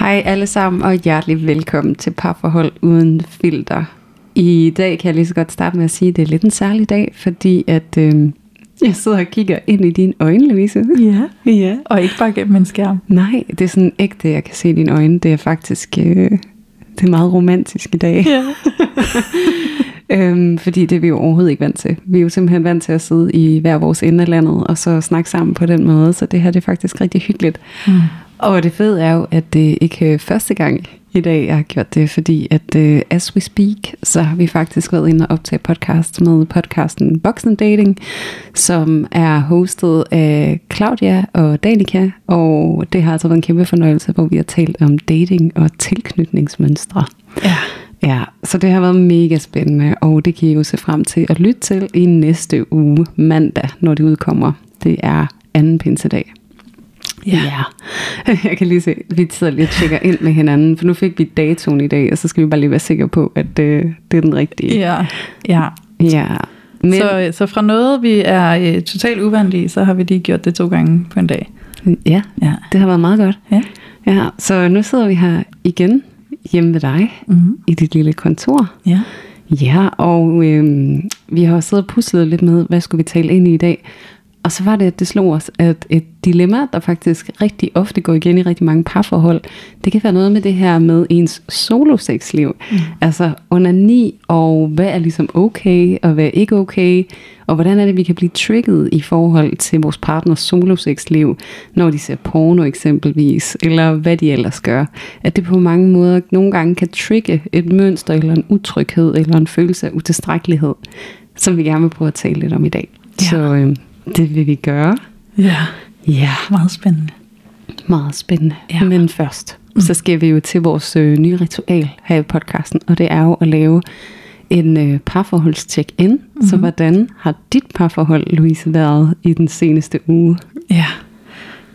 Hej alle sammen, og hjertelig velkommen til Parforhold Uden Filter. I dag kan jeg lige så godt starte med at sige, at det er lidt en særlig dag, fordi at øh, jeg sidder og kigger ind i dine øjne, Louise. Ja, Ja. og ikke bare gennem en skærm. Nej, det er sådan ægte, jeg kan se dine øjne. Det er faktisk øh, det er meget romantisk i dag. Ja. Øhm, fordi det er vi jo overhovedet ikke vant til. Vi er jo simpelthen vant til at sidde i hver vores ende af landet, og så snakke sammen på den måde. Så det her det er faktisk rigtig hyggeligt. Mm. Og det fede er jo, at det ikke er første gang i dag, jeg har gjort det, fordi at uh, as we speak, så har vi faktisk været inde og optage podcast med podcasten Voksen Dating, som er hostet af Claudia og Danica, og det har altså været en kæmpe fornøjelse, hvor vi har talt om dating og tilknytningsmønstre. Ja. Ja, så det har været mega spændende, og det kan I jo se frem til at lytte til i næste uge, mandag, når det udkommer. Det er anden pinsedag. Ja. ja. Jeg kan lige se, vi sidder lige og tjekker ind med hinanden, for nu fik vi datoen i dag, og så skal vi bare lige være sikre på, at øh, det er den rigtige. Ja. ja. ja. Men, Så, så fra noget, vi er øh, totalt uvant i, så har vi lige gjort det to gange på en dag. ja, Ja. det har været meget godt. Ja. Ja, så nu sidder vi her igen hjemme ved dig, Mm-hmm. i dit lille kontor. Ja. Ja, og øhm, vi har siddet og puslet lidt med, hvad skulle vi tale ind i i dag. Og så var det, at det slog os, at et dilemma, der faktisk rigtig ofte går igen i rigtig mange parforhold, det kan være noget med det her med ens solosexliv. Mm. Altså onani, og hvad er ligesom okay, og hvad er ikke okay, og hvordan er det, vi kan blive trigget i forhold til vores partners solosexliv, når de ser porno eksempelvis, eller hvad de ellers gør. At det på mange måder nogle gange kan trigge et mønster, eller en utryghed, eller en følelse af utilstrækkelighed, som vi gerne vil prøve at tale lidt om i dag. Ja. Så øh, det vil vi gøre. Ja. Ja, Meget spændende. meget spændende. Ja. Men først, mm. så skal vi jo til vores øh, nye ritual her i podcasten, og det er jo at lave en øh, parforholdscheck-in. Mm-hmm. Så hvordan har dit parforhold, Louise, været i den seneste uge? Ja.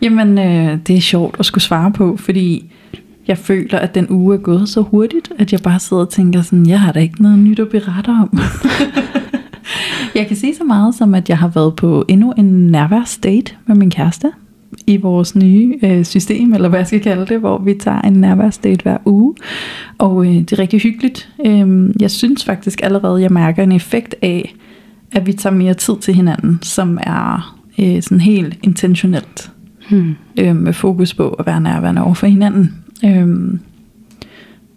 Jamen, øh, det er sjovt at skulle svare på, fordi jeg føler, at den uge er gået så hurtigt, at jeg bare sidder og tænker sådan, jeg har da ikke noget nyt at berette om. jeg kan sige så meget som, at jeg har været på endnu en nærværsdate med min kæreste i vores nye øh, system, eller hvad jeg skal kalde det, hvor vi tager en nærværsdate hver uge. Og øh, det er rigtig hyggeligt. Øh, jeg synes faktisk allerede, jeg mærker en effekt af, at vi tager mere tid til hinanden, som er øh, sådan helt intentionelt Hmm. øh, med fokus på at være nærværende over for hinanden. Øh,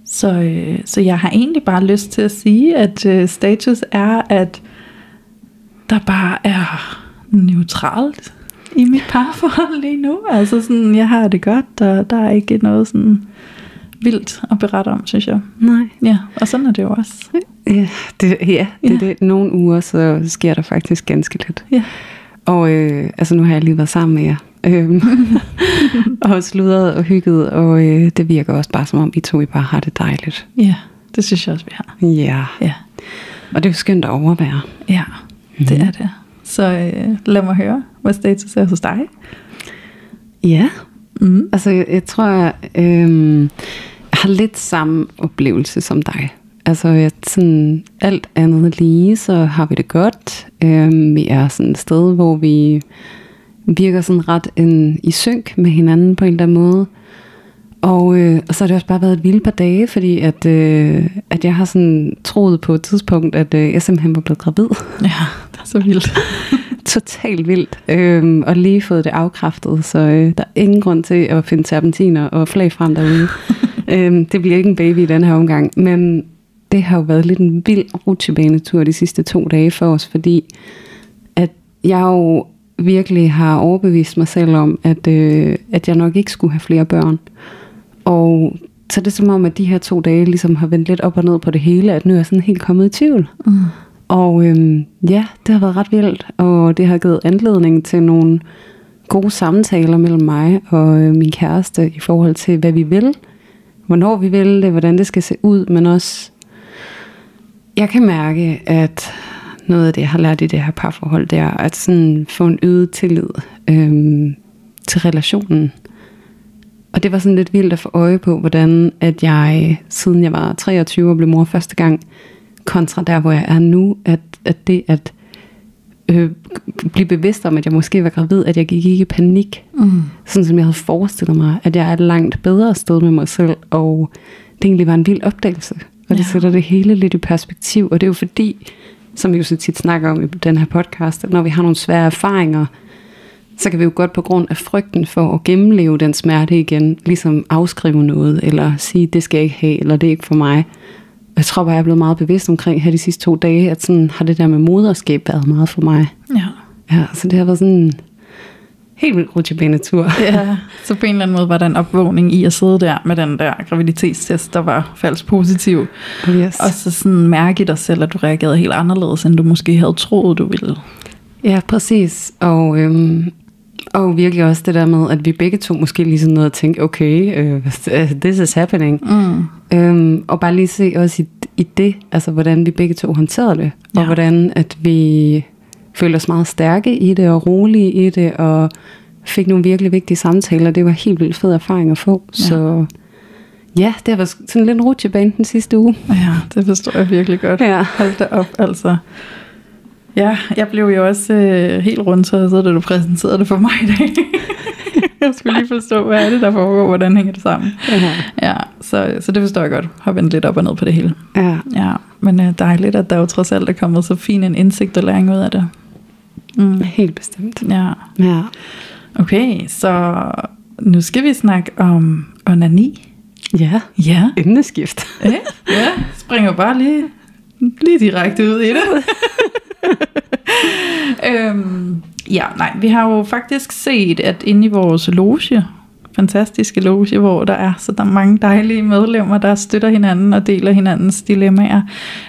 så, øh, så jeg har egentlig bare lyst til at sige, at øh, status er, at der bare er neutralt i mit parforhold lige nu. Altså sådan, jeg har det godt, og der er ikke noget sådan vildt at berette om, synes jeg. Nej. Ja, og sådan er det jo også. Ja, det, ja, det Ja. det. Nogle uger, så sker der faktisk ganske lidt. Ja. Og øh, altså nu har jeg lige været sammen med jer. Øhm, og sludret og hygget, og øh, det virker også bare som om, I to I bare har det dejligt. Ja, det synes jeg også, vi har. Ja, Ja, og det er jo skønt at overvære. ja det er det. Så øh, lad mig høre, hvad status er hos dig. Ja, Mm. altså jeg, tror, jeg, øh, jeg har lidt samme oplevelse som dig. Altså jeg, sådan, alt andet lige, så har vi det godt. Øh, vi er sådan et sted, hvor vi virker sådan ret en, i synk med hinanden på en eller anden måde. Og, øh, og så har det også bare været et vildt par dage, fordi at, øh, at jeg har sådan troet på et tidspunkt, at øh, jeg simpelthen var blevet gravid. Ja, så vildt. Totalt vildt. Øhm, og lige fået det afkræftet, så øh, der er ingen grund til at finde terpentiner og flag frem derude. øhm, det bliver ikke en baby i den her omgang, men det har jo været lidt en vild rutsjebanetur de sidste to dage for os, fordi at jeg jo virkelig har overbevist mig selv om, at, øh, at jeg nok ikke skulle have flere børn. Og så er det som om, at de her to dage ligesom har vendt lidt op og ned på det hele, at nu er jeg sådan helt kommet i tvivl. Mm. Og øhm, ja, det har været ret vildt, og det har givet anledning til nogle gode samtaler mellem mig og øh, min kæreste i forhold til, hvad vi vil, hvornår vi vil det, hvordan det skal se ud, men også, jeg kan mærke, at noget af det, jeg har lært i det her parforhold, det er at sådan få en øget tillid øhm, til relationen. Og det var sådan lidt vildt at få øje på, hvordan at jeg, siden jeg var 23 og blev mor første gang, kontra der, hvor jeg er nu, at, at det at øh, blive bevidst om, at jeg måske var gravid, at jeg gik ikke i panik, mm. sådan som jeg havde forestillet mig, at jeg er et langt bedre sted med mig selv, og det egentlig var en vild opdagelse, og det ja. sætter det hele lidt i perspektiv, og det er jo fordi, som vi jo så tit snakker om i den her podcast, at når vi har nogle svære erfaringer, så kan vi jo godt på grund af frygten for at gennemleve den smerte igen, ligesom afskrive noget, eller sige, det skal jeg ikke have, eller det er ikke for mig. Jeg tror bare, jeg er blevet meget bevidst omkring her de sidste to dage, at sådan har det der med moderskab været meget for mig. Ja. Ja, så det har været sådan en helt vildt rutsjebanetur. Ja, så på en eller anden måde var der en opvågning i at sidde der med den der graviditetstest, der var falsk positiv. Yes. Og så sådan mærke i dig selv, at du reagerede helt anderledes, end du måske havde troet, du ville. Ja, præcis. Og, øhm, og virkelig også det der med, at vi begge to måske lige sådan noget at tænke, okay, øh, this is happening. Mm. Øhm, og bare lige se også i, i det, altså hvordan vi begge to håndterede det. Og Ja. hvordan at vi følte os meget stærke i det, og rolige i det, og fik nogle virkelig vigtige samtaler. Det var helt vildt fed erfaring at få. Ja. Så ja, det har været sådan lidt en rutsjebane den sidste uge. Ja, det forstår jeg virkelig godt. Ja. Hold da op, altså. Ja, jeg blev jo også øh, helt rundt, så da du præsenterede det for mig i dag. jeg skulle lige forstå, hvad er det, der foregår, hvordan hænger det sammen. Ja. Ja, så, så det forstår jeg godt. Har vendt lidt op og ned på det hele. ja. Ja, men øh, dejligt, at der jo trods alt er kommet så fin en indsigt og læring ud af det. Mm. Helt bestemt. Ja, Ja. okay, så nu skal vi snakke om onani. Ja, Ja, emneskift. ja, ja. springer bare lige, lige direkte ud i det. øhm, ja, nej, vi har jo faktisk set, at inde i vores loge, fantastiske loge, hvor der er så der er mange dejlige medlemmer, der støtter hinanden og deler hinandens dilemmaer,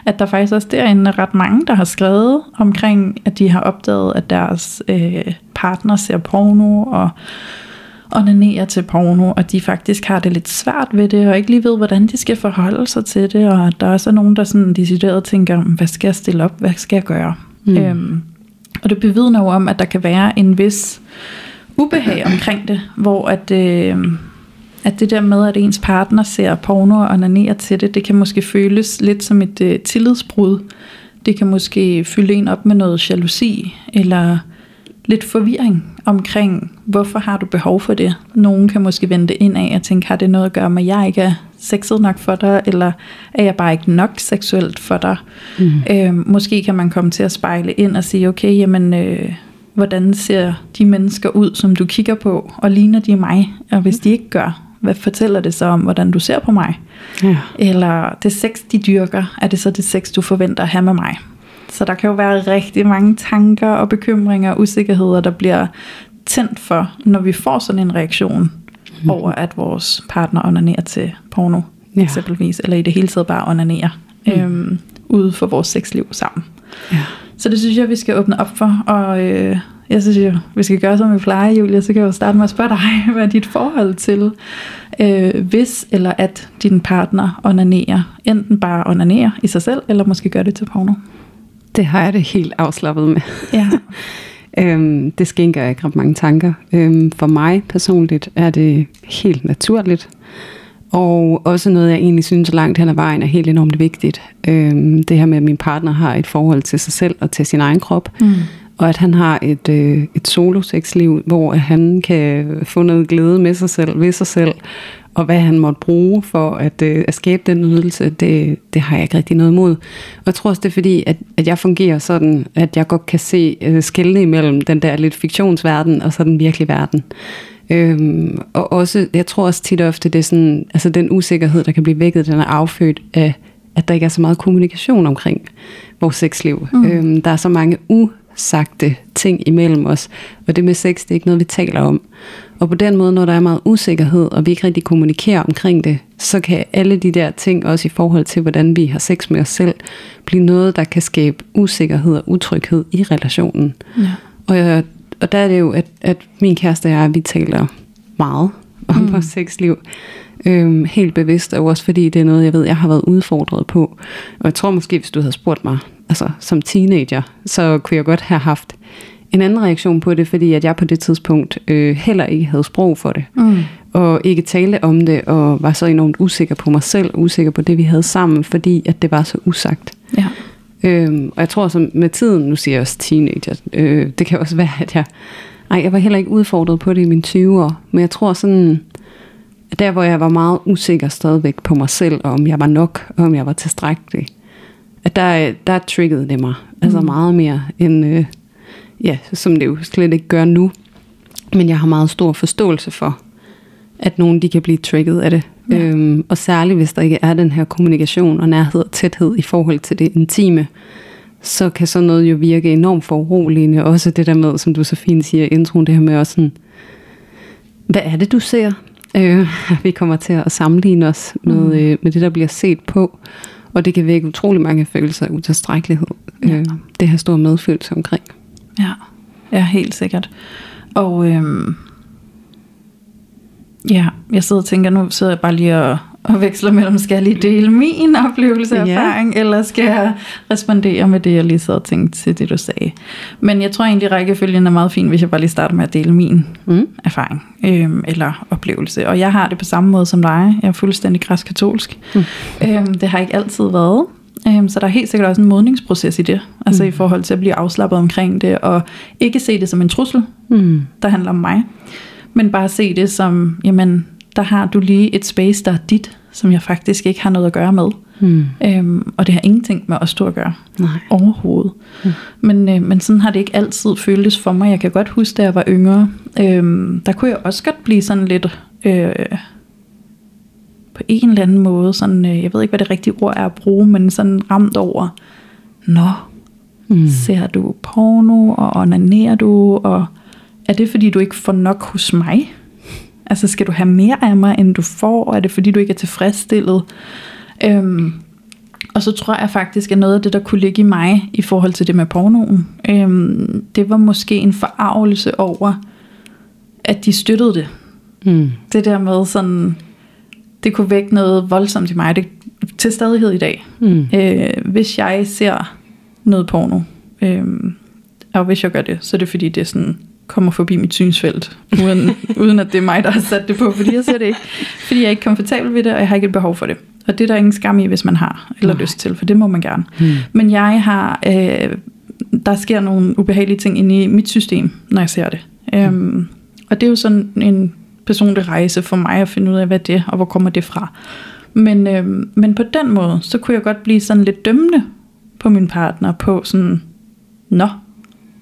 at der faktisk også derinde er ret mange, der har skrevet omkring, at de har opdaget, at deres øh, partner ser porno og onanerer til porno, og de faktisk har det lidt svært ved det, og ikke lige ved, hvordan de skal forholde sig til det, og der er også nogen, der sådan decideret tænker, hvad skal jeg stille op, hvad skal jeg gøre? Mm. Øhm, og det bevidner jo om, at der kan være en vis ubehag omkring det, hvor at, øh, at det der med, at ens partner ser porno og onanerer til det, det kan måske føles lidt som et øh, tillidsbrud. Det kan måske fylde en op med noget jalousi, eller lidt forvirring omkring, hvorfor har du behov for det? Nogen kan måske vende det ind af og tænke, har det noget at gøre med, at jeg ikke er sexet nok for dig, eller er jeg bare ikke nok seksuelt for dig? Mm. Øh, måske kan man komme til at spejle ind og sige, okay, jamen, øh, hvordan ser de mennesker ud, som du kigger på, og ligner de mig? Og hvis de ikke gør, hvad fortæller det så om, hvordan du ser på mig? Ja. Eller det sex, de dyrker, er det så det sex, du forventer at have med mig? Så der kan jo være rigtig mange tanker og bekymringer og usikkerheder, der bliver tændt for, når vi får sådan en reaktion mm. over, at vores partner onanerer til porno, Ja. eksempelvis, eller i det hele taget bare onanerer mm. øhm, ude for vores sexliv sammen. Ja. Så det synes jeg, vi skal åbne op for, og øh, jeg synes jo, vi skal gøre, som vi plejer, Julia, så kan jeg jo starte med at spørge dig, hvad er dit forhold til, øh, hvis eller at din partner onanerer, enten bare onanerer i sig selv, eller måske gør det til porno. Det har jeg det helt afslappet med. Ja. Øhm, det skænker ikke ret mange tanker. Øhm, for mig personligt er det helt naturligt. Og også noget, jeg egentlig synes langt hen ad vejen er helt enormt vigtigt. Øhm, det her med, at min partner har et forhold til sig selv og til sin egen krop. Mm. Og at han har et, øh, et solo-sexliv, hvor han kan få noget glæde med sig selv, ved sig selv. Og hvad han måtte bruge for at, øh, at skabe den nydelse, det, det har jeg ikke rigtig noget imod. Og jeg tror også, det er fordi, at, at jeg fungerer sådan, at jeg godt kan se øh, skældene imellem den der lidt fiktionsverden og så den virkelige verden. Øhm, og også, jeg tror også tit og ofte, det er sådan, altså den usikkerhed, der kan blive vækket, den er affødt af, at der ikke er så meget kommunikation omkring vores sexliv. Mm. Øhm, der er så mange usagte ting imellem os. Og det med sex, det er ikke noget, vi taler om. Og på den måde, når der er meget usikkerhed, og vi ikke rigtig kommunikerer omkring det, så kan alle de der ting, også i forhold til, hvordan vi har sex med os selv, blive noget, der kan skabe usikkerhed og utryghed i relationen. Ja. Og, jeg, og der er det jo, at, at min kæreste og jeg, vi taler meget om mm. vores sexliv. Øhm, helt bevidst, og også fordi det er noget, jeg ved, jeg har været udfordret på. Og jeg tror måske, hvis du havde spurgt mig, altså som teenager, så kunne jeg godt have haft en anden reaktion på det, fordi at jeg på det tidspunkt øh, heller ikke havde sprog for det. Mm. Og ikke tale om det, og var så enormt usikker på mig selv, usikker på det, vi havde sammen, fordi at det var så usagt. Ja. Øhm, og jeg tror så med tiden, nu siger jeg også teenager, øh, det kan også være, at jeg, nej, jeg var heller ikke udfordret på det i mine 20'ere, men jeg tror sådan, at der hvor jeg var meget usikker stadigvæk på mig selv, og om jeg var nok, og om jeg var tilstrækkelig, at der, der triggede det mig, altså Mm. meget mere end, øh, ja, som det jo slet ikke gør nu. Men jeg har meget stor forståelse for, at nogen de kan blive trigget af det. Ja. Øhm, og særligt hvis der ikke er den her kommunikation og nærhed og tæthed i forhold til det intime, så kan sådan noget jo virke enormt foruroligende. Også det der med, som du så fint siger i introen, det her med også sådan, hvad er det du ser? Øh, vi kommer til at sammenligne os med, Mm. øh, med det, der bliver set på. Og det kan vække utrolig mange følelser af utilstrækkelighed. Ja. Øh, det har stor medfølelse omkring. Ja, ja helt sikkert. Og øhm, ja, jeg sidder og tænker, nu sidder jeg bare lige og, og veksler mellem, skal jeg lige dele min oplevelse og erfaring, eller skal jeg respondere med det, jeg lige sad og tænkte til det, du sagde. Men jeg tror egentlig, rækkefølgen er meget fin, hvis jeg bare lige starter med at dele min Mm. erfaring øhm, eller oplevelse. Og jeg har det på samme måde som dig. Jeg er fuldstændig græsk-katolsk. Mm. Øhm, det har ikke altid været. Øhm, så der er helt sikkert også en modningsproces i det. Altså Mm. i forhold til at blive afslappet omkring det, og ikke se det som en trussel, Mm. der handler om mig, men bare se det som, jamen, der har du lige et space, der er dit, som jeg faktisk ikke har noget at gøre med. Mm. Øhm, og det har ingenting med os to at gøre Nej. overhovedet. Mm. Men, øh, men sådan har det ikke altid føltes for mig. Jeg kan godt huske, da jeg var yngre, øhm, der kunne jeg også godt blive sådan lidt... Øh, på en eller anden måde, sådan, øh, jeg ved ikke, hvad det rigtige ord er at bruge, men sådan ramt over, nå, Mm. ser du porno, og onanerer du, og er det fordi, du ikke får nok hos mig? Altså, skal du have mere af mig, end du får? Er det fordi, du ikke er tilfredsstillet? Øhm, og så tror jeg faktisk, at noget af det, der kunne ligge i mig i forhold til det med pornoen, øhm, det var måske en forarvelse over, at de støttede det. Mm. Det der med sådan, det kunne vække noget voldsomt i mig. Det, til stadighed i dag. Mm. Øh, hvis jeg ser noget porno, øh, og hvis jeg gør det, så er det fordi, det sådan kommer forbi mit synsfelt, uden, uden at det er mig, der har sat det på, fordi jeg ser det ikke. Fordi jeg er ikke komfortabel ved det, og jeg har ikke et behov for det. Og det er der ingen skam i, hvis man har, eller Nej. lyst til, for det må man gerne. Mm. Men jeg har, øh, der sker nogle ubehagelige ting inde i mit system, når jeg ser det. Øhm, og det er jo sådan en personlig rejse for mig at finde ud af, hvad det er, og hvor kommer det fra. Men, øhm, men på den måde, så kunne jeg godt blive sådan lidt dømmende på min partner, på sådan, nå,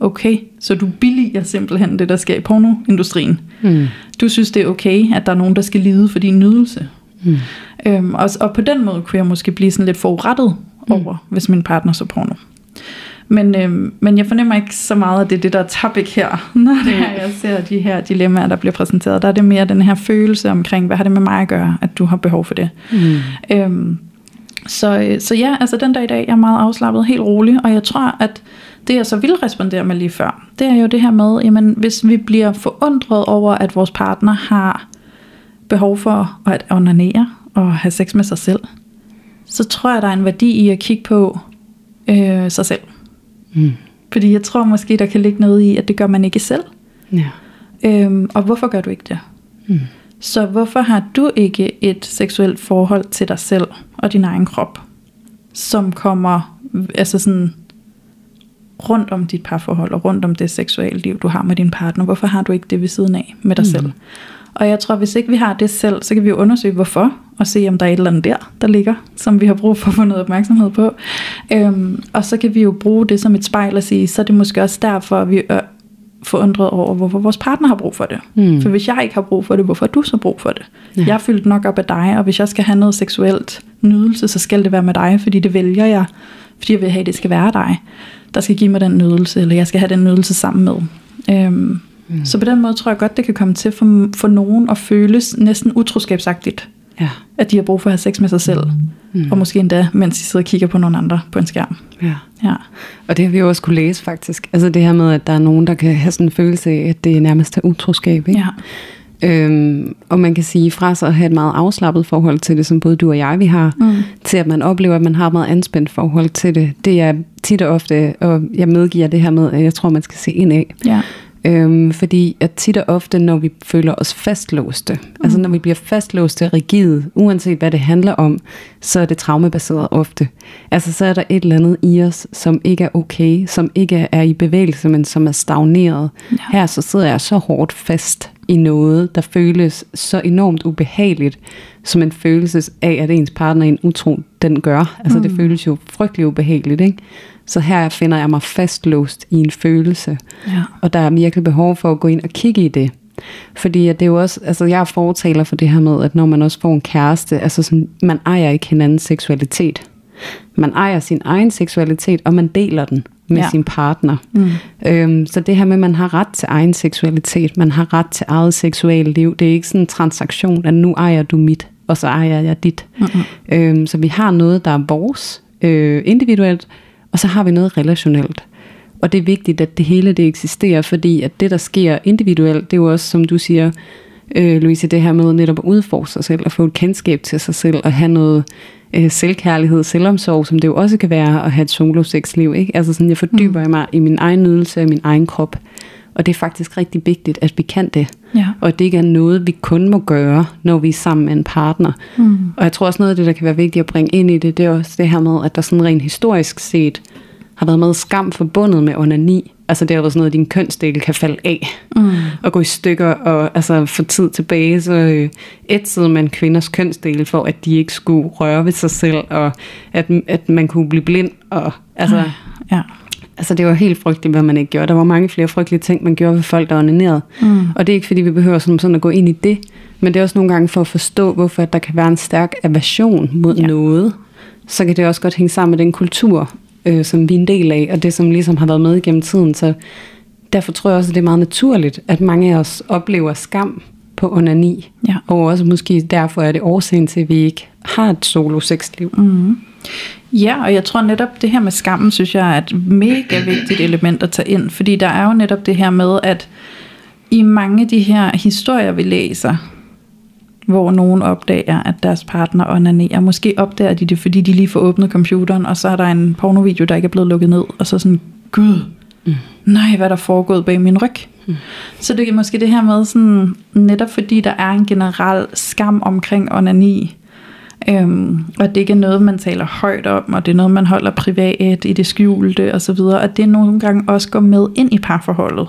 okay, så du billiger simpelthen det, der sker i pornoindustrien. Mm. Du synes, det er okay, at der er nogen, der skal lide for din nydelse. Mm. Øhm, og, og på den måde kunne jeg måske blive sådan lidt forurettet over, mm. hvis min partner så porno. Men, øhm, men jeg fornemmer ikke så meget, at det er det, der er topic her, når det er, jeg ser de her dilemmaer, der bliver præsenteret. Der er det mere den her følelse omkring, hvad har det med mig at gøre, at du har behov for det. Mm. Øhm, så, øh, så ja, altså den dag i dag, jeg er meget afslappet, helt rolig, og jeg tror, at det jeg så vil respondere med lige før, det er jo det her med, jamen hvis vi bliver forundret over, at vores partner har behov for at onanere og have sex med sig selv, så tror jeg, der er en værdi i at kigge på øh, sig selv. Mm. Fordi jeg tror måske, der kan ligge noget i, at det gør man ikke selv. Ja. Øhm, og hvorfor gør du ikke det? Mm. Så hvorfor har du ikke et seksuelt forhold til dig selv og din egen krop, som kommer altså sådan rundt om dit parforhold og rundt om det seksuelle liv, du har med din partner? Hvorfor har du ikke det ved siden af med dig Mm. selv? Og jeg tror, hvis ikke vi har det selv, så kan vi jo undersøge, hvorfor, og se, om der er et eller andet der, der ligger, som vi har brug for at få noget opmærksomhed på. Øhm, og så kan vi jo bruge det som et spejl og sige, så er det måske også derfor, at vi er forundret over, hvorfor vores partner har brug for det. Mm. For hvis jeg ikke har brug for det, hvorfor har du så brug for det? Ja. Jeg er fyldt nok op af dig, og hvis jeg skal have noget seksuelt nydelse, så skal det være med dig, fordi det vælger jeg, fordi jeg vil have, at det skal være dig. Der skal give mig den nydelse, eller jeg skal have den nydelse sammen med. Øhm, mm. Så på den måde tror jeg godt, det kan komme til for, for nogen at føles næsten utroskabsagtigt, Ja. at de har brug for at have sex med sig selv, mm. og måske endda, mens de sidder og kigger på nogle andre på en skærm. ja. Ja, Og det har vi jo også kunne læse faktisk. Altså det her med, at der er nogen, der kan have sådan en følelse af, at det nærmest er utroskab. Ikke? ja. Øhm, og man kan sige, fra så at have et meget afslappet forhold til det, som både du og jeg vi har, Mm. til at man oplever, at man har et meget anspændt forhold til det. Det er tit og ofte, og jeg medgiver det her med, at jeg tror, man skal se ind af. ja. Øhm, fordi at tit og ofte, når vi føler os fastlåste, mm. altså når vi bliver fastlåste og rigide, uanset hvad det handler om, så er det traumebaseret ofte. Altså så er der et eller andet i os, som ikke er okay, som ikke er i bevægelse, men som er stagneret. Ja. Her så sidder jeg så hårdt fast i noget, der føles så enormt ubehageligt, som en følelse af, at ens partner er en utro, den gør. Altså mm. det føles jo frygtelig ubehageligt, ikke? Så her finder jeg mig fastlåst i en følelse. Ja. Og der er virkelig behov for at gå ind og kigge i det. Fordi at det er jo også, altså jeg er fortaler for det her med, at når man også får en kæreste, altså sådan, man ejer ikke hinandens seksualitet. Man ejer sin egen seksualitet, og man deler den med Ja. sin partner. Mm. Øhm, så det her med, at man har ret til egen seksualitet, man har ret til eget seksuelt liv, det er ikke sådan en transaktion, at nu ejer du mit, og så ejer jeg dit. Mm-mm. Øhm, så vi har noget, der er vores øh, individuelt, og så har vi noget relationelt. Og det er vigtigt, at det hele det eksisterer, fordi at det, der sker individuelt, det er jo også, som du siger, øh, Louise, det her med netop at udforske sig selv, og få et kendskab til sig selv, og have noget øh, selvkærlighed, selvomsorg, som det jo også kan være at have et solo-sexliv. Ikke? Altså sådan, jeg fordyber mm. mig i min egen nydelse af min egen krop. Og det er faktisk rigtig vigtigt, at vi kan det. Ja. Og at det ikke er noget, vi kun må gøre, når vi er sammen med en partner. Mm. Og jeg tror også noget af det, der kan være vigtigt at bringe ind i det, det er også det her med, at der sådan rent historisk set har været meget skam forbundet med onani. Altså det har været sådan noget, at din kønsdel kan falde af Mm. og gå i stykker, og altså for tid tilbage, så øh, ætsede man kvinders kønsdele for, at de ikke skulle røre ved sig selv, og at, at man kunne blive blind, og altså, Ja. Altså det var helt frygteligt, hvad man ikke gjorde. Der var mange flere frygtelige ting, man gjorde ved folk, der onanerede. Mm. Og det er ikke fordi, vi behøver sådan, sådan at gå ind i det, men det er også nogle gange for at forstå, hvorfor at der kan være en stærk aversion mod Ja. noget. Så kan det også godt hænge sammen med den kultur, øh, som vi er en del af, og det som ligesom har været med igennem tiden. Så derfor tror jeg også, at det er meget naturligt, at mange af os oplever skam på onani. Ja. Og også måske derfor er det årsagen til, at vi ikke har et solo sexliv. Mm. Ja, og jeg tror netop, det her med skammen, synes jeg er et mega vigtigt element at tage ind, fordi der er jo netop det her med, at i mange af de her historier, vi læser, hvor nogen opdager, at deres partner onanerer, måske opdager de det, fordi de lige får åbnet computeren, og så er der en pornovideo, der ikke er blevet lukket ned, og så sådan, gud, mm. nej, hvad er der foregået bag min ryg? Mm. Så det er måske det her med, sådan, netop fordi der er en generel skam omkring onani, Øhm, og det ikke er noget, man taler højt om, og det er noget, man holder privat i det skjulte og så videre, og det nogle gange også går med ind i parforholdet.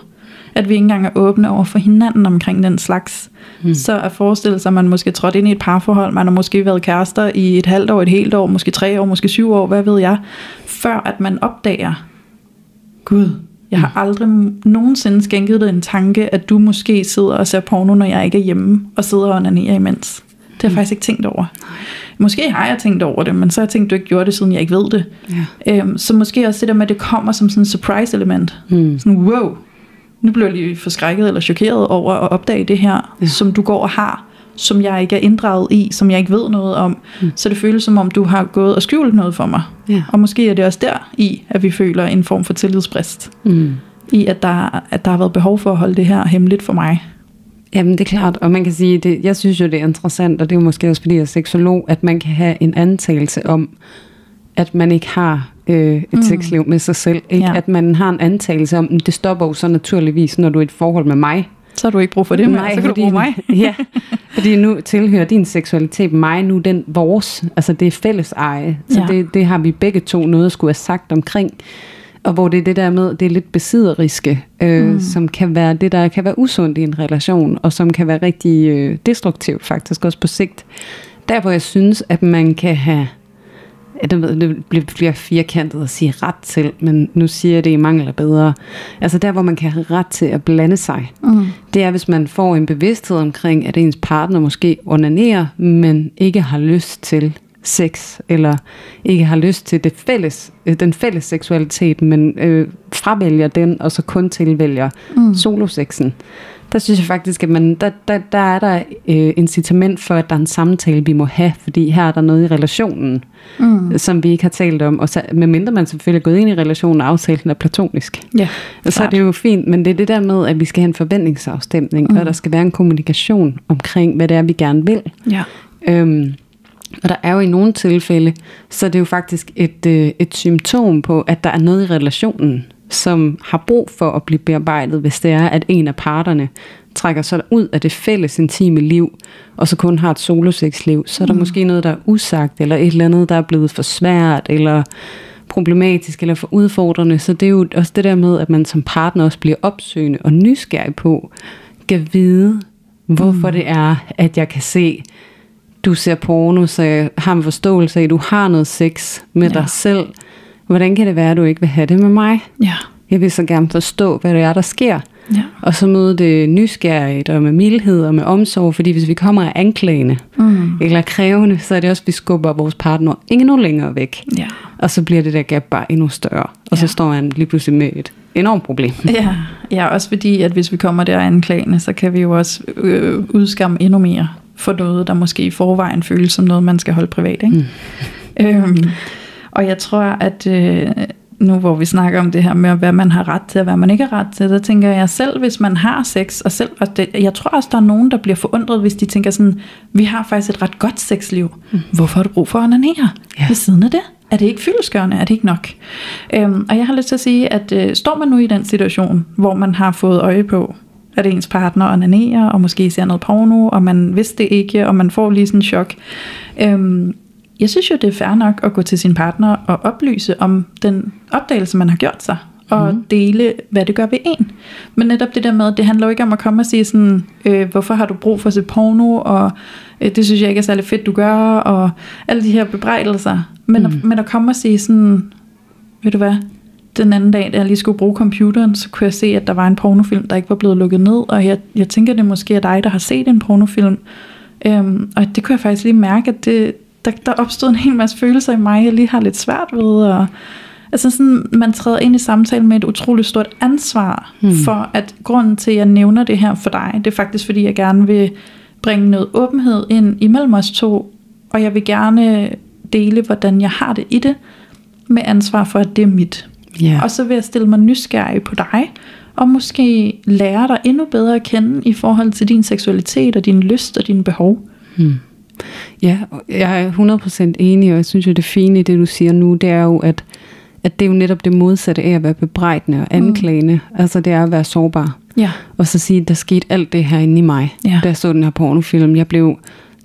At vi ikke engang er åbne over for hinanden omkring den slags. Mm. Så at forestille sig, at man måske trådt ind i et parforhold, man har måske været kærester i et halvt år, et helt år, måske tre år, måske syv år, hvad ved jeg, før at man opdager, Gud, jeg har aldrig nogensinde skænket dig en tanke, at du måske sidder og ser porno, når jeg ikke er hjemme, og sidder og onanerer imens. Det har jeg faktisk ikke tænkt over. Måske har jeg tænkt over det, men så har jeg tænkt, du ikke gjorde det, siden jeg ikke ved det. Ja. Øhm, så måske også det der med, at det kommer som sådan en surprise element. Mm. Sådan, wow, nu bliver jeg lige forskrækket eller chokeret over at opdage det her, ja. som du går og har, som jeg ikke er inddraget i, som jeg ikke ved noget om. Mm. Så det føles som om, du har gået og skjult noget for mig. Ja. Og måske er det også der i, at vi føler en form for tillidsbrist. Mm. I at der, at der har været behov for at holde det her hemmeligt for mig. Jamen det er klart, og man kan sige, det, jeg synes jo det er interessant, og det er jo måske også fordi jeg er seksolog, at man kan have en antagelse om, at man ikke har øh, et Mm. sexliv med sig selv. Ikke? Ja. At man har en antagelse om, "Men det stopper jo så naturligvis, når du er i et forhold med mig. Så har du ikke brug for det mere, så kan du bruge mig. ja, fordi nu tilhører din seksualitet mig, nu den vores. Altså det er fælles eje. Så ja. det, det har vi begge to noget at skulle have sagt omkring. Og hvor det er det der med, det er lidt besidderiske, øh, Mm. som kan være det, der kan være usundt i en relation, og som kan være rigtig øh, destruktivt faktisk også på sigt. Der hvor jeg synes, at man kan have, det, bliver firkantet at sige ret til, men nu siger jeg det i mangel af bedre. Altså der hvor man kan have ret til at blande sig, Mm. det er, hvis man får en bevidsthed omkring, at ens partner måske onanerer, men ikke har lyst til sex, eller ikke har lyst til det fælles, øh, den fælles seksualitet, men øh, fravælger den, og så kun tilvælger mm. solosexen. Der synes jeg faktisk, at man, der, der, der er der øh, incitament for, at der er en samtale, vi må have, fordi her er der noget i relationen, mm. som vi ikke har talt om, og så, medmindre man selvfølgelig er gået ind i relationen og aftalt den er platonisk. Ja, og så er det jo fint, men det er det der med, at vi skal have en forventningsafstemning, mm. og der skal være en kommunikation omkring, hvad det er, vi gerne vil. Ja. Øhm, og der er jo i nogle tilfælde, så er det jo faktisk et, øh, et symptom på, at der er noget i relationen, som har brug for at blive bearbejdet, hvis det er, at en af parterne trækker sig ud af det fælles intime liv, og så kun har et solosexliv, så er der mm. måske noget, der er usagt, eller et eller andet, der er blevet for svært, eller problematisk, eller for udfordrende. Så det er jo også det der med, at man som partner også bliver opsøgende og nysgerrig på, kan vide, hvorfor mm. det er, at jeg kan se, du ser porno, så jeg har en forståelse af, at du har noget sex med ja. dig selv. Hvordan kan det være, at du ikke vil have det med mig? Ja. Jeg vil så gerne forstå, hvad det er, der sker. Ja. Og så møde det nysgerrigt og med mildhed og med omsorg, fordi hvis vi kommer af anklagende mm. eller krævende, så er det også, at vi skubber vores partner endnu længere væk. Ja. Og så bliver det der gap bare endnu større. Og ja. så står han lige pludselig med et enormt problem. Ja. ja, også fordi, at hvis vi kommer der anklagende, så kan vi jo også øh, udskamme endnu mere for noget, der måske i forvejen føles som noget, man skal holde privat. Ikke? Mm. Øhm, og jeg tror, at øh, nu hvor vi snakker om det her med, hvad man har ret til og hvad man ikke har ret til, der tænker jeg selv, hvis man har sex, og selv, og det, jeg tror også, der er nogen, der bliver forundret, hvis de tænker sådan, vi har faktisk et ret godt sexliv. Mm. Hvorfor har du brug for at onanere ja. ved siden af det? Er det ikke fyldeskørende? Er det ikke nok? Øhm, og jeg har lyst til at sige, at øh, står man nu i den situation, hvor man har fået øje på, at ens partner onanerer, og måske ser noget porno, og man vidste det ikke, og man får lige sådan en chok. Øhm, jeg synes jo, det er fair nok at gå til sin partner og oplyse om den opdagelse, man har gjort sig, og mm. dele, hvad det gør ved en. Men netop det der med, det handler jo ikke om at komme og sige sådan, øh, hvorfor har du brug for at se porno, og øh, det synes jeg ikke er særlig fedt, du gør, og alle de her bebrejdelser. Men, mm. at, men at komme og sige sådan, ved du hvad, den anden dag, da jeg lige skulle bruge computeren, så kunne jeg se, at der var en pornofilm, der ikke var blevet lukket ned, og jeg, jeg tænker, det måske er dig, der har set en pornofilm. Øhm, og det kunne jeg faktisk lige mærke, at det, der, der opstod en hel masse følelser i mig, jeg lige har lidt svært ved, og altså sådan, man træder ind i samtalen med et utroligt stort ansvar hmm. for, at grunden til, at jeg nævner det her for dig, det er faktisk, fordi jeg gerne vil bringe noget åbenhed ind imellem os to, og jeg vil gerne dele, hvordan jeg har det i det, med ansvar for, at det er mit. Yeah. Og så vil jeg stille mig nysgerrig på dig, og måske lære dig endnu bedre at kende i forhold til din seksualitet og din lyst og dine behov. Hmm. Ja, jeg er 100% enig, og jeg synes jo, det fine i det, du siger nu, det er jo, at, at det er jo netop det modsatte af at være bebrejdende og anklagende. Mm. Altså det er at være sårbar. Ja. Og så sige, der skete alt det her inde i mig, ja. da jeg så den her pornofilm. Jeg blev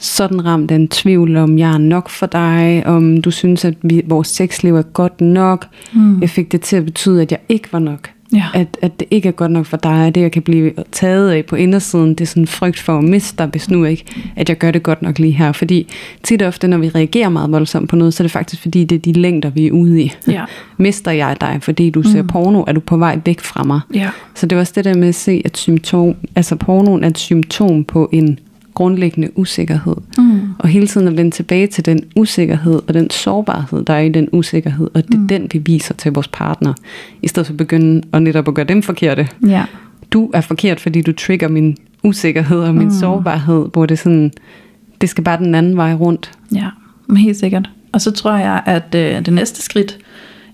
sådan ramt af en tvivl om, jeg er nok for dig, om du synes, at vi, vores sexliv er godt nok. Mm. Jeg fik det til at betyde, at jeg ikke var nok. Ja. At, at det ikke er godt nok for dig, at det jeg kan blive taget af på indersiden, det er sådan en frygt for at miste dig, hvis nu ikke, at jeg gør det godt nok lige her. Fordi tit og ofte, når vi reagerer meget voldsomt på noget, så er det faktisk fordi, det er de længder, vi er ude i. Ja. Mister jeg dig, fordi du ser mm. porno, er du på vej væk fra mig. Ja. Så det er også det der med at se, at symptom, altså pornoen er et symptom på en grundlæggende usikkerhed. Mm. Og hele tiden at vende tilbage til den usikkerhed og den sårbarhed, der er i den usikkerhed, og det er mm. den, vi viser til vores partner, i stedet for at begynde at netop at gøre dem forkerte. Ja. Du er forkert, fordi du trigger min usikkerhed og min mm. sårbarhed, hvor det sådan, det skal bare den anden vej rundt. Ja, helt sikkert. Og så tror jeg, at øh, det næste skridt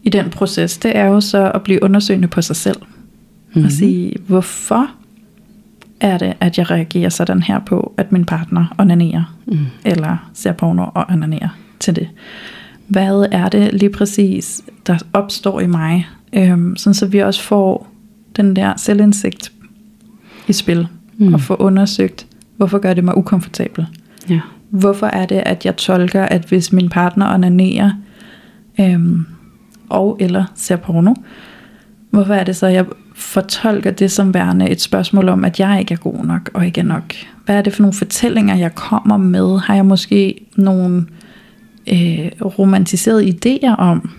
i den proces, det er jo så at blive undersøgende på sig selv. Mm-hmm. Og sige, hvorfor er det, at jeg reagerer sådan her på, at min partner onanerer, mm. eller ser porno og onanerer til det. Hvad er det lige præcis, der opstår i mig, øhm, sådan så vi også får den der selvindsigt i spil, mm. og får undersøgt, hvorfor gør det mig ukomfortabel? Ja. Hvorfor er det, at jeg tolker, at hvis min partner onanerer, øhm, og eller ser porno, hvorfor er det så, at jeg fortolker det som værende et spørgsmål om, at jeg ikke er god nok og ikke er nok. Hvad er det for nogle fortællinger, jeg kommer med? Har jeg måske nogle øh, romantiserede idéer om,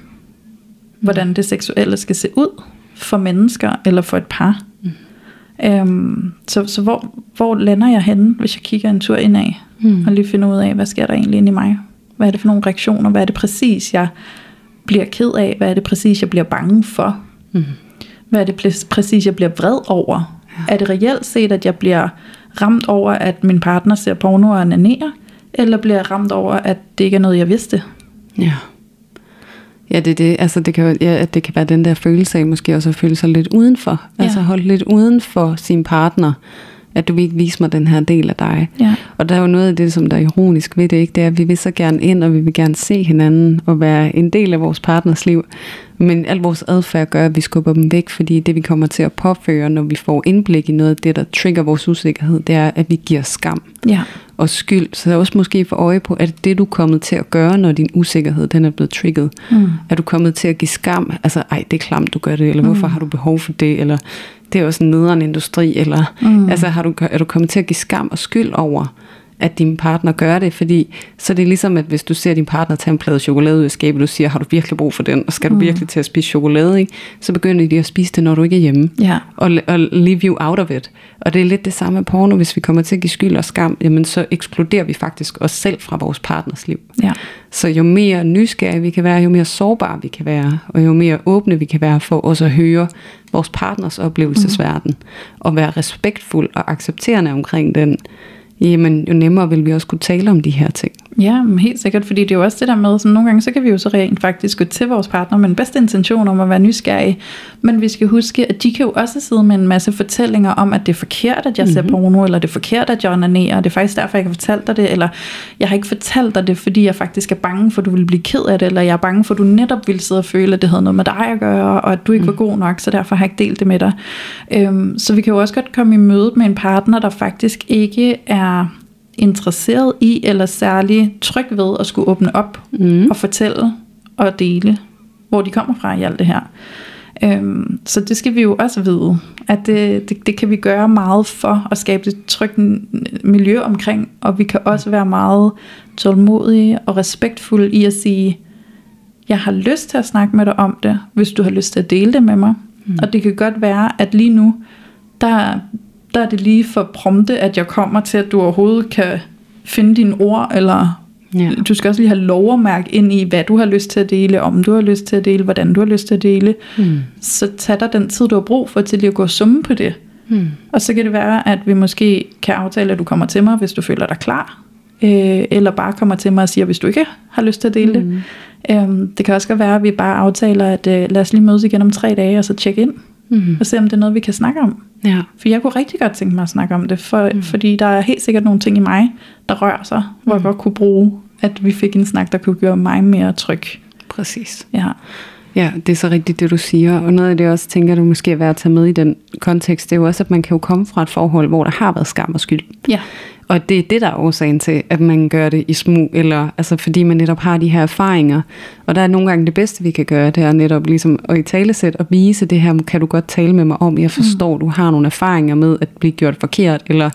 hvordan det seksuelle skal se ud for mennesker eller for et par? Mm. Øhm, så så hvor, hvor lander jeg henne, hvis jeg kigger en tur indad, mm. og lige finder ud af, hvad sker der egentlig inde i mig? Hvad er det for nogle reaktioner? Hvad er det præcis, jeg bliver ked af? Hvad er det præcis, jeg bliver bange for? Mm. Hvad er det præ- præcis, jeg bliver vred over? Ja. Er det reelt set, at jeg bliver ramt over, at min partner ser porno og onanerer? Eller bliver jeg ramt over, at det ikke er noget, jeg vidste? Ja. Ja, det er det. Altså, det kan, ja, at det kan være den der følelse af måske også at føle sig lidt udenfor. Ja. Altså holde lidt uden for sin partner. At du vil ikke vise mig den her del af dig. Ja. Og der er jo noget af det, som der er ironisk ved det, ikke? det er, at vi vil så gerne ind, og vi vil gerne se hinanden, og være en del af vores partners liv. Men al vores adfærd gør, at vi skubber dem væk, fordi det, vi kommer til at påføre, når vi får indblik i noget af det, der trigger vores usikkerhed, det er, at vi giver skam Ja. og skyld. Så jeg også måske få øje på, at det, du er kommet til at gøre, når din usikkerhed den er blevet trigget, Mm. er du kommet til at give skam? Altså, ej, det er klamt, du gør det, eller hvorfor har du behov for det, eller det er også en nederen industri, eller Mm. altså, har du, er du kommet til at give skam og skyld over, at din partner gør det, fordi så er det ligesom, at hvis du ser din partner tage en plade chokolade ud af skabet, du siger, har du virkelig brug for den, og skal du virkelig til at spise chokolade, ikke? så begynder de at spise det, når du ikke er hjemme Ja. og, og leave you out of it. Og det er lidt det samme med porno, hvis vi kommer til at give skyld og skam, jamen så ekskluderer vi faktisk os selv fra vores partners liv. Ja. Så jo mere nysgerrige vi kan være, jo mere sårbare vi kan være, og jo mere åbne vi kan være for også at høre vores partners oplevelsesverden, og være respektfuld og accepterende omkring den, jamen jo nemmere vil vi også kunne tale om de her ting. Ja, helt sikkert, fordi det er jo også det der med, sådan nogle gange, så kan vi jo så rent faktisk gå til vores partner med den bedste intention om at være nysgerrige, men vi skal huske, at de kan jo også sidde med en masse fortællinger om, at det er forkert, at jeg ser porno, eller det er forkert, at jeg onanerer, og det er faktisk derfor, jeg ikke har fortalt dig det, eller jeg har ikke fortalt dig det, fordi jeg faktisk er bange for, at du vil blive ked af det, eller jeg er bange for, at du netop ville sidde og føle, at det havde noget med dig at gøre, og at du ikke var god nok, så derfor har jeg ikke delt det med dig. Øhm, så vi kan jo også godt komme i møde med en partner, der faktisk ikke er interesseret i eller særlig tryg ved at skulle åbne op Mm. og fortælle og dele, hvor de kommer fra i alt det her. Øhm, så det skal vi jo også vide, at det, det, det kan vi gøre meget for at skabe et trygt miljø omkring, og vi kan også være meget tålmodige og respektfulde i at sige, jeg har lyst til at snakke med dig om det, hvis du har lyst til at dele det med mig. Mm. Og det kan godt være, at lige nu, der, der er det lige for prompte, at jeg kommer til, at du overhovedet kan finde dine ord, eller Ja. du skal også lige have lov at mærke ind i, hvad du har lyst til at dele, om du har lyst til at dele, hvordan du har lyst til at dele. Mm. Så tag dig den tid, du har brug for til lige at gå og summe på det. Mm. Og så kan det være, at vi måske kan aftale, at du kommer til mig, hvis du føler dig klar. Øh, eller bare kommer til mig og siger, hvis du ikke har lyst til at dele Mm. det. Øhm, det kan også godt være, at vi bare aftaler, at øh, lad os lige mødes igen om tre dage, og så tjekke ind, Mm. og se om det er noget, vi kan snakke om. Ja. For jeg kunne rigtig godt tænke mig at snakke om det, for, mm. fordi der er helt sikkert nogle ting i mig, der rører sig, hvor jeg godt kunne bruge, at vi fik en snak, der kunne gøre mig mere tryg. Præcis. Ja, Ja, det er så rigtigt, det du siger. Og noget af det, jeg også tænker, du måske er værd at tage med i den kontekst, det er jo også, at man kan jo komme fra et forhold, hvor der har været skam og skyld. ja, Og det er det, der er årsagen til, at man gør det i smug, eller altså fordi man netop har de her erfaringer. Og der er nogle gange det bedste, vi kan gøre, det er netop ligesom at i talesæt og vise det her, kan du godt tale med mig om, jeg forstår, mm. du har nogle erfaringer med at blive gjort forkert, eller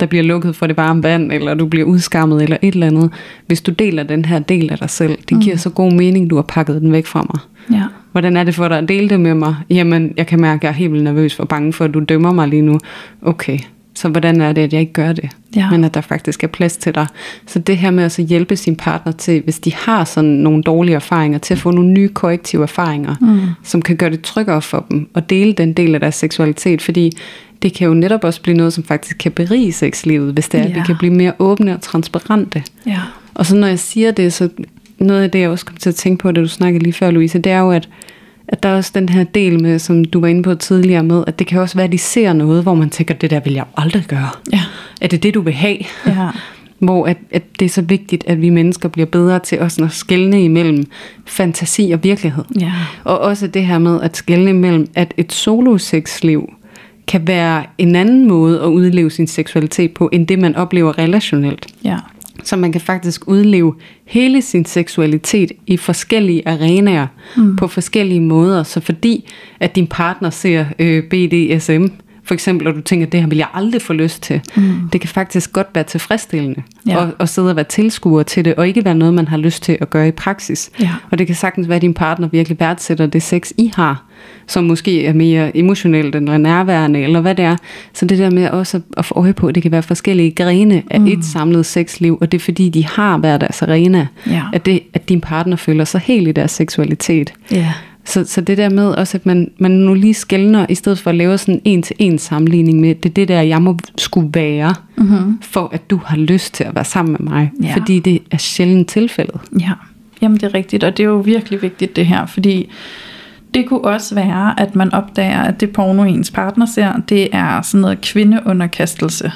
der bliver lukket for det varme vand, eller du bliver udskammet, eller et eller andet. Hvis du deler den her del af dig selv, det giver så god mening, du har pakket den væk fra mig. ja, Hvordan er det for dig at dele det med mig? Jamen, jeg kan mærke, at jeg er helt vildt nervøs og bange for, at du dømmer mig lige nu. Okay, så hvordan er det, at jeg ikke gør det? Ja. Men at der faktisk er plads til dig. Så det her med at så hjælpe sin partner til, hvis de har sådan nogle dårlige erfaringer, til at få nogle nye korrektive erfaringer, mm. som kan gøre det tryggere for dem, og dele den del af deres seksualitet, fordi det kan jo netop også blive noget, som faktisk kan berige sexlivet, hvis det er, at vi Ja. kan blive mere åbne og transparente. ja, Og så når jeg siger det, så noget af det, jeg også kom til at tænke på, da du snakkede lige før, Louise, det er jo, at, at der er også den her del med, som du var inde på tidligere med, at det kan også være, at de ser noget, hvor man tænker, det der vil jeg aldrig gøre. ja, Er det det, du vil have? ja, Hvor at, at det er så vigtigt, at vi mennesker bliver bedre til også at skelne imellem fantasi og virkelighed. ja, Og også det her med at skelne imellem, at et solosexliv kan være en anden måde at udleve sin seksualitet på, end det man oplever relationelt. ja, Så man kan faktisk udleve hele sin seksualitet i forskellige arenaer mm. på forskellige måder. Så fordi at din partner ser øh, BDSM for eksempel, og du tænker, det her vil jeg aldrig få lyst til. Mm. Det kan faktisk godt være tilfredsstillende Ja. at, at sidde og være tilskuer til det, og ikke være noget, man har lyst til at gøre i praksis. Ja. Og det kan sagtens være, at din partner virkelig værdsætter det sex, I har, som måske er mere emotionelt eller nærværende, eller hvad det er. Så det der med også at- at få øje på, at det kan være forskellige grene af mm. et samlet sexliv, og det er fordi, de har hver deres arena, Ja. at, det, at din partner føler sig helt i deres seksualitet. Ja. Så, så det der med også, at man, man nu lige skældner, i stedet for at lave sådan en en-til-en sammenligning med, det er det der, jeg må skulle være, Mm-hmm. for at du har lyst til at være sammen med mig. Ja. Fordi det er sjældent tilfældet. Ja, jamen det er rigtigt, og det er jo virkelig vigtigt det her, fordi det kunne også være, at man opdager, at det porno ens partner ser, det er sådan noget kvindeunderkastelse.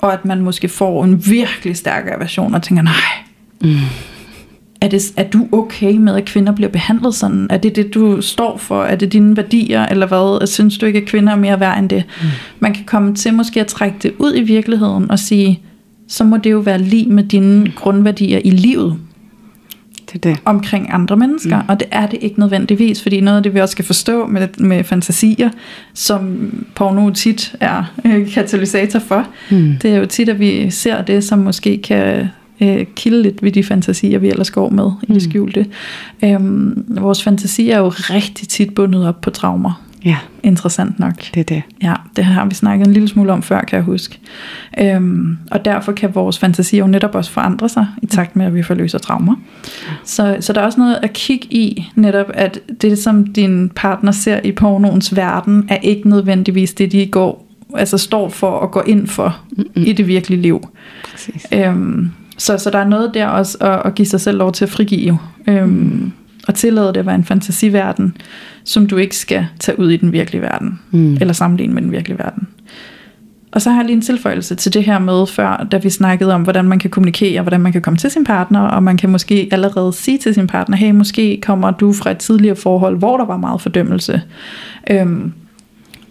Og at man måske får en virkelig stærk aversion og tænker, nej, Mm. Er, det, er du okay med, at kvinder bliver behandlet sådan? Er det det, du står for? Er det dine værdier, eller hvad? Synes du ikke, at kvinder er mere værd end det? Mm. Man kan komme til måske at trække det ud i virkeligheden og sige, så må det jo være lige med dine grundværdier i livet Det er det. omkring andre mennesker, mm. og det er det ikke nødvendigvis, fordi noget af det, vi også skal forstå med, med fantasier, som porno tit er øh, katalysator for, Mm. det er jo tit, at vi ser det, som måske kan øh, kilde lidt ved de fantasier, vi ellers går med i det skjulte. Øhm, vores fantasier er jo rigtig tit bundet op på traumer, Ja, interessant nok. det er det. Ja, det har vi snakket en lille smule om før, kan jeg huske. Øhm, og derfor kan vores fantasi jo netop også forandre sig, i takt med, at vi forløser traumer. Så, så der er også noget at kigge i, netop at det, som din partner ser i pornoens verden, er ikke nødvendigvis det, de går, altså står for og går ind for Mm-mm. i det virkelige liv. Præcis. Øhm, så, så der er noget der også at, at give sig selv lov til at frigive. Øhm, og tillade det at være en fantasiverden, som du ikke skal tage ud i den virkelige verden Mm. eller sammenligne med den virkelige verden. Og så har jeg lige en tilføjelse til det her med før, da vi snakkede om, hvordan man kan kommunikere, hvordan man kan komme til sin partner, og man kan måske allerede sige til sin partner, hey, måske kommer du fra et tidligere forhold, hvor der var meget fordømmelse. Øhm,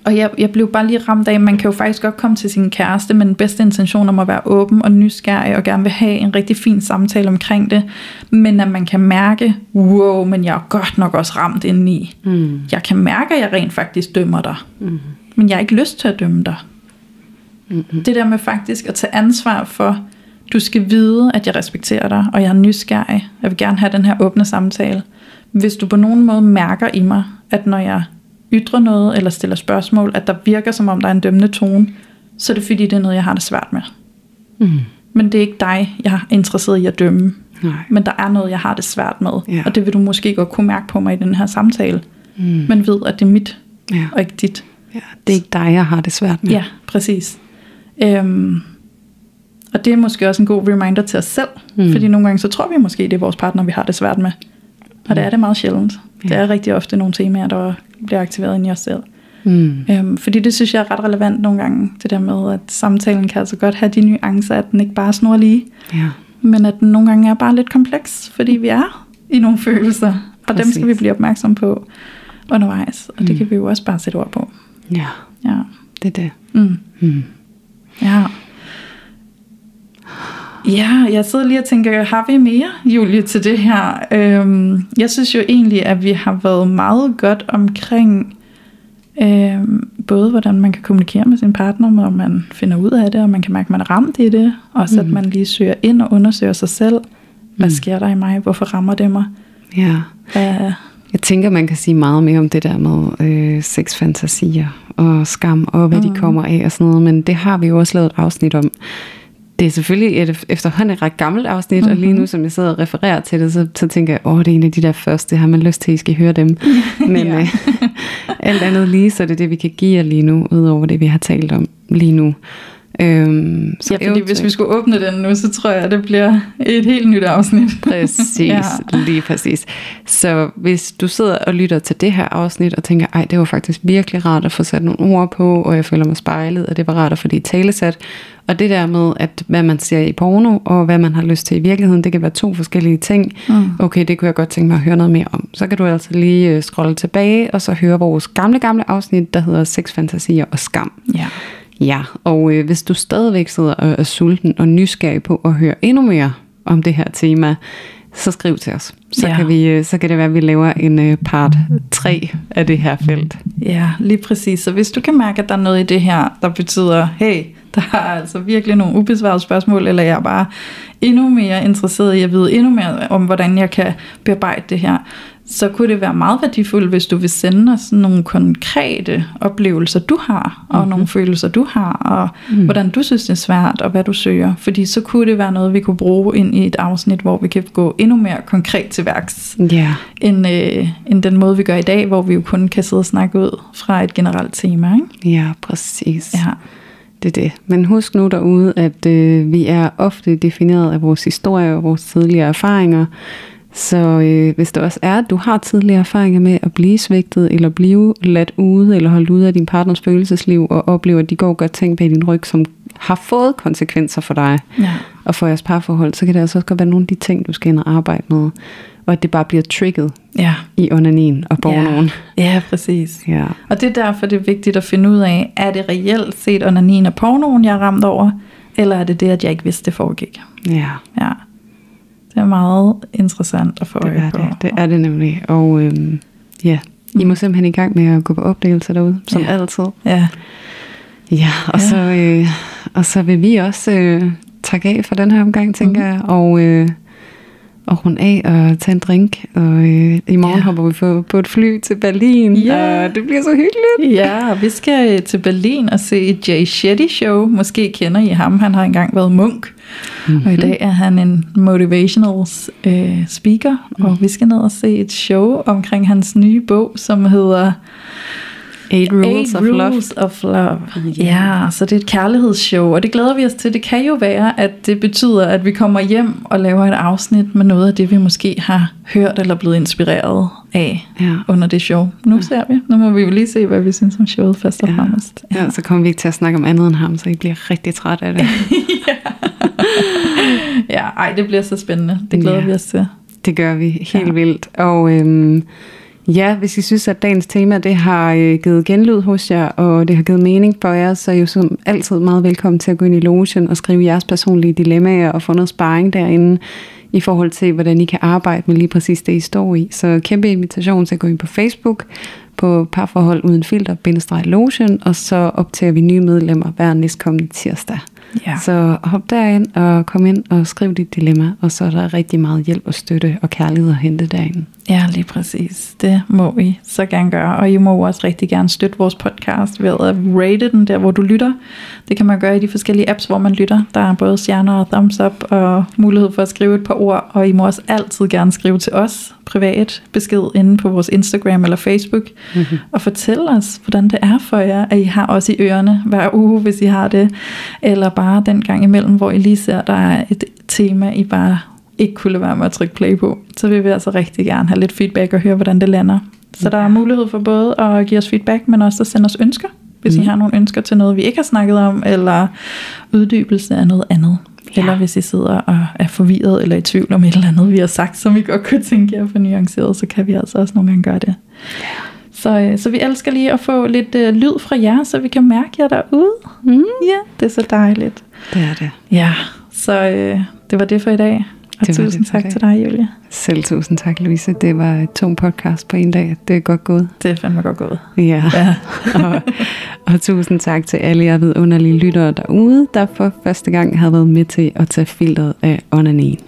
og jeg, jeg blev bare lige ramt af, at man kan jo faktisk godt komme til sin kæreste med den bedste intention om at være åben og nysgerrig og gerne vil have en rigtig fin samtale omkring det. Men at man kan mærke, wow, men jeg er godt nok også ramt indeni. Mm. Jeg kan mærke, at jeg rent faktisk dømmer dig. Mm. Men jeg har ikke lyst til at dømme dig. Mm-hmm. Det der med faktisk at tage ansvar for, du skal vide, at jeg respekterer dig, og jeg er nysgerrig. Jeg vil gerne have den her åbne samtale. Hvis du på nogen måde mærker i mig, at når jeg ytrer noget eller stiller spørgsmål, at der virker som om der er en dømmende tone, så er det fordi, det er noget, jeg har det svært med. Mm. Men det er ikke dig, jeg er interesseret i at dømme. Nej. Men der er noget, jeg har det svært med. Ja. Og det vil du måske godt kunne mærke på mig i den her samtale. Mm. Men ved, at det er mit, ja. og ikke dit. ja. Det er ikke dig, jeg har det svært med. Ja, præcis. Øhm, og det er måske også en god reminder til os selv, Mm. mm. fordi nogle gange så tror vi måske, det er vores partner, vi har det svært med. Og det er det meget sjældent. Det Ja. er rigtig ofte nogle temaer, der bliver aktiveret ind i os selv. Mm. Øhm, fordi det synes jeg er ret relevant nogle gange, det der med, at samtalen kan altså godt have de nuancer, at den ikke bare snor lige, ja. men at den nogle gange er bare lidt kompleks, fordi vi er i nogle følelser, og dem skal vi Præcis. blive opmærksom på undervejs, og det Mm. kan vi jo også bare sætte ord på. Ja, Ja. det er det. Mm. Mm. Ja. Ja, jeg sidder lige og tænker, har vi mere, Julie, til det her? Øhm, jeg synes jo egentlig, at vi har været meget godt omkring øhm, både, hvordan man kan kommunikere med sin partner, når man finder ud af det, og man kan mærke, at man er ramt i det. Også mm. at man lige søger ind og undersøger sig selv. Hvad Mm. sker der i mig? Hvorfor rammer det mig? Ja. Hvad, Jeg tænker, man kan sige meget mere om det der med øh, sexfantasier og skam og hvad mm. de Mm. kommer af og sådan noget, men det har vi jo også lavet et afsnit om. Det er selvfølgelig et efterhånden et ret gammelt afsnit, mm-hmm. og lige nu, som jeg sidder og refererer til det, så, så tænker jeg, åh, det er en af de der første, har man lyst til, at I skal høre dem. Men øh, alt andet lige, så er det det, vi kan give jer lige nu, udover det, vi har talt om lige nu. Øhm, så ja, fordi hvis eventuelt- vi skulle åbne den nu, så tror jeg, at det bliver et helt nyt afsnit. Præcis, Ja. ja. lige præcis. Så hvis du sidder og lytter til det her afsnit og tænker, ej, det var faktisk virkelig rart at få sat nogle ord på, og jeg føler mig spejlet, og det var rart at få det i talesat. Og det der med, at hvad man ser i porno, og hvad man har lyst til i virkeligheden, det kan være to forskellige ting. Mm. Okay, det kunne jeg godt tænke mig at høre noget mere om. Så kan du altså lige øh, scrolle tilbage, og så høre vores gamle, gamle afsnit, der hedder Sex, Fantasier og Skam. Ja. Ja, og øh, hvis du stadigvæk sidder og er sulten og nysgerrig på at høre endnu mere om det her tema, så skriv til os. Så, Ja. kan, vi, øh, så kan det være, at vi laver en øh, part 3 af det her felt. Ja, lige præcis. Så hvis du kan mærke, at der er noget i det her, der betyder, hey, der er altså virkelig nogle ubesvarede spørgsmål, eller jeg er bare endnu mere interesseret i at vide endnu mere om, hvordan jeg kan bearbejde det her, så kunne det være meget værdifuldt, hvis du vil sende os nogle konkrete oplevelser, du har, og mm-hmm. nogle følelser, du har, og mm. hvordan du synes, det er svært, og hvad du søger. Fordi så kunne det være noget, vi kunne bruge ind i et afsnit, hvor vi kan gå endnu mere konkret til værks, Ja, end, øh, end den måde, vi gør i dag, hvor vi jo kun kan sidde og snakke ud fra et generelt tema. Ikke? ja præcis. Ja. Det er det. Men husk nu derude, at øh, vi er ofte defineret af vores historie og vores tidligere erfaringer. Så øh, hvis det også er, at du har tidligere erfaringer med at blive svigtet, eller blive ladt ude, eller holdt ude af din partners følelsesliv, og oplever, at de går og gør ting bag din ryg, som har fået konsekvenser for dig Ja. og for jeres parforhold, så kan det altså også godt være nogle af de ting, du skal ind og arbejde med. Og at det bare bliver trigget Ja. i onanin og pornoen. ja, præcis. Ja. Og det er derfor, det er vigtigt at finde ud af, er det reelt set onanin og pornoen, jeg er ramt over, eller er det det, at jeg ikke vidste, det foregik? ja. Ja. Det er meget interessant at få Det øje er på. det, det er det nemlig. Og øhm, ja, I må simpelthen i gang med at gå på opdagelser derude, som Ja. altid. Ja, Ja, og, Ja. Så, øh, og så vil vi også øh, takke af for den her omgang, tænker Mhm. jeg, og, øh, og runde af og tage en drink. Og øh, i morgen Ja. hopper vi på, på et fly til Berlin, Ja. og det bliver så hyggeligt. ja og vi skal øh, til Berlin og se et Jay Shetty show. Måske kender I ham, han har engang været munk. Mm-hmm. Og i dag er han en motivational øh, speaker, mm. og vi skal ned og se et show omkring hans nye bog, som hedder Eight Rules Eight of Love. Rules of Love. Ja, så det er et kærlighedsshow, og det glæder vi os til. Det kan jo være, at det betyder, at vi kommer hjem og laver et afsnit med noget af det, vi måske har hørt eller blevet inspireret af Ja. under det show. Nu ser vi. Nu må vi jo lige se, hvad vi synes om showet først og Ja. fremmest. Ja, så kommer vi ikke til at snakke om andet end ham, så I bliver rigtig træt af det. ja, ej, det bliver så spændende. Det glæder Ja. vi os til. Det gør vi helt Ja. ja. vildt. Og øhm, ja, hvis I synes, at dagens tema det har øh, givet genlyd hos jer, og det har givet mening for jer, så er I jo som altid meget velkommen til at gå ind i logen og skrive jeres personlige dilemmaer og få noget sparring derinde i forhold til, hvordan I kan arbejde med lige præcis det, I står i. Så kæmpe invitation til at gå ind på Facebook på parforhold uden filter, bindestreg logen, og så optager vi nye medlemmer hver næstkommende tirsdag. Ja. Så hop derind og kom ind og skriv dit dilemma, og så er der rigtig meget hjælp og støtte og kærlighed at hente derinde. Ja, lige præcis. Det må I så gerne gøre. Og I må også rigtig gerne støtte vores podcast ved at rate den der, hvor du lytter. Det kan man gøre i de forskellige apps, hvor man lytter. Der er både stjerner og thumbs up og mulighed for at skrive et par ord. Og I må også altid gerne skrive til os privat besked inde på vores Instagram eller Facebook. Mm-hmm. Og fortælle os, hvordan det er for jer, at I har os i ørerne hver uge, hvis I har det. Eller bare den gang imellem, hvor I lige ser, der er et tema, I bare ikke kunne være med at trykke play på, så vil vi altså rigtig gerne have lidt feedback og høre, hvordan det lander. Så der er mulighed for både at give os feedback, men også at sende os ønsker, hvis mm. I har nogle ønsker til noget, vi ikke har snakket om, eller uddybelse af noget andet. Ja. Eller hvis I sidder og er forvirret eller i tvivl om et eller andet, vi har sagt, som I godt kunne tænke jer for nuanceret, så kan vi altså også nogle gange gøre det. Så, øh, så vi elsker lige at få lidt øh, lyd fra jer, så vi kan mærke jer derude. Mm. Ja, det er så dejligt. Det er det. Ja, så øh, det var det for i dag. Og Det tusind det tak dag. til dig, Julia. Selv tusind tak, Louise. Det var et tung podcast på en dag. Det er godt gået. Det er fandme godt gået. Ja. Ja. og, og tusind tak til alle jer vidunderlige lyttere derude, der for første gang har været med til at tage filteret af onanin.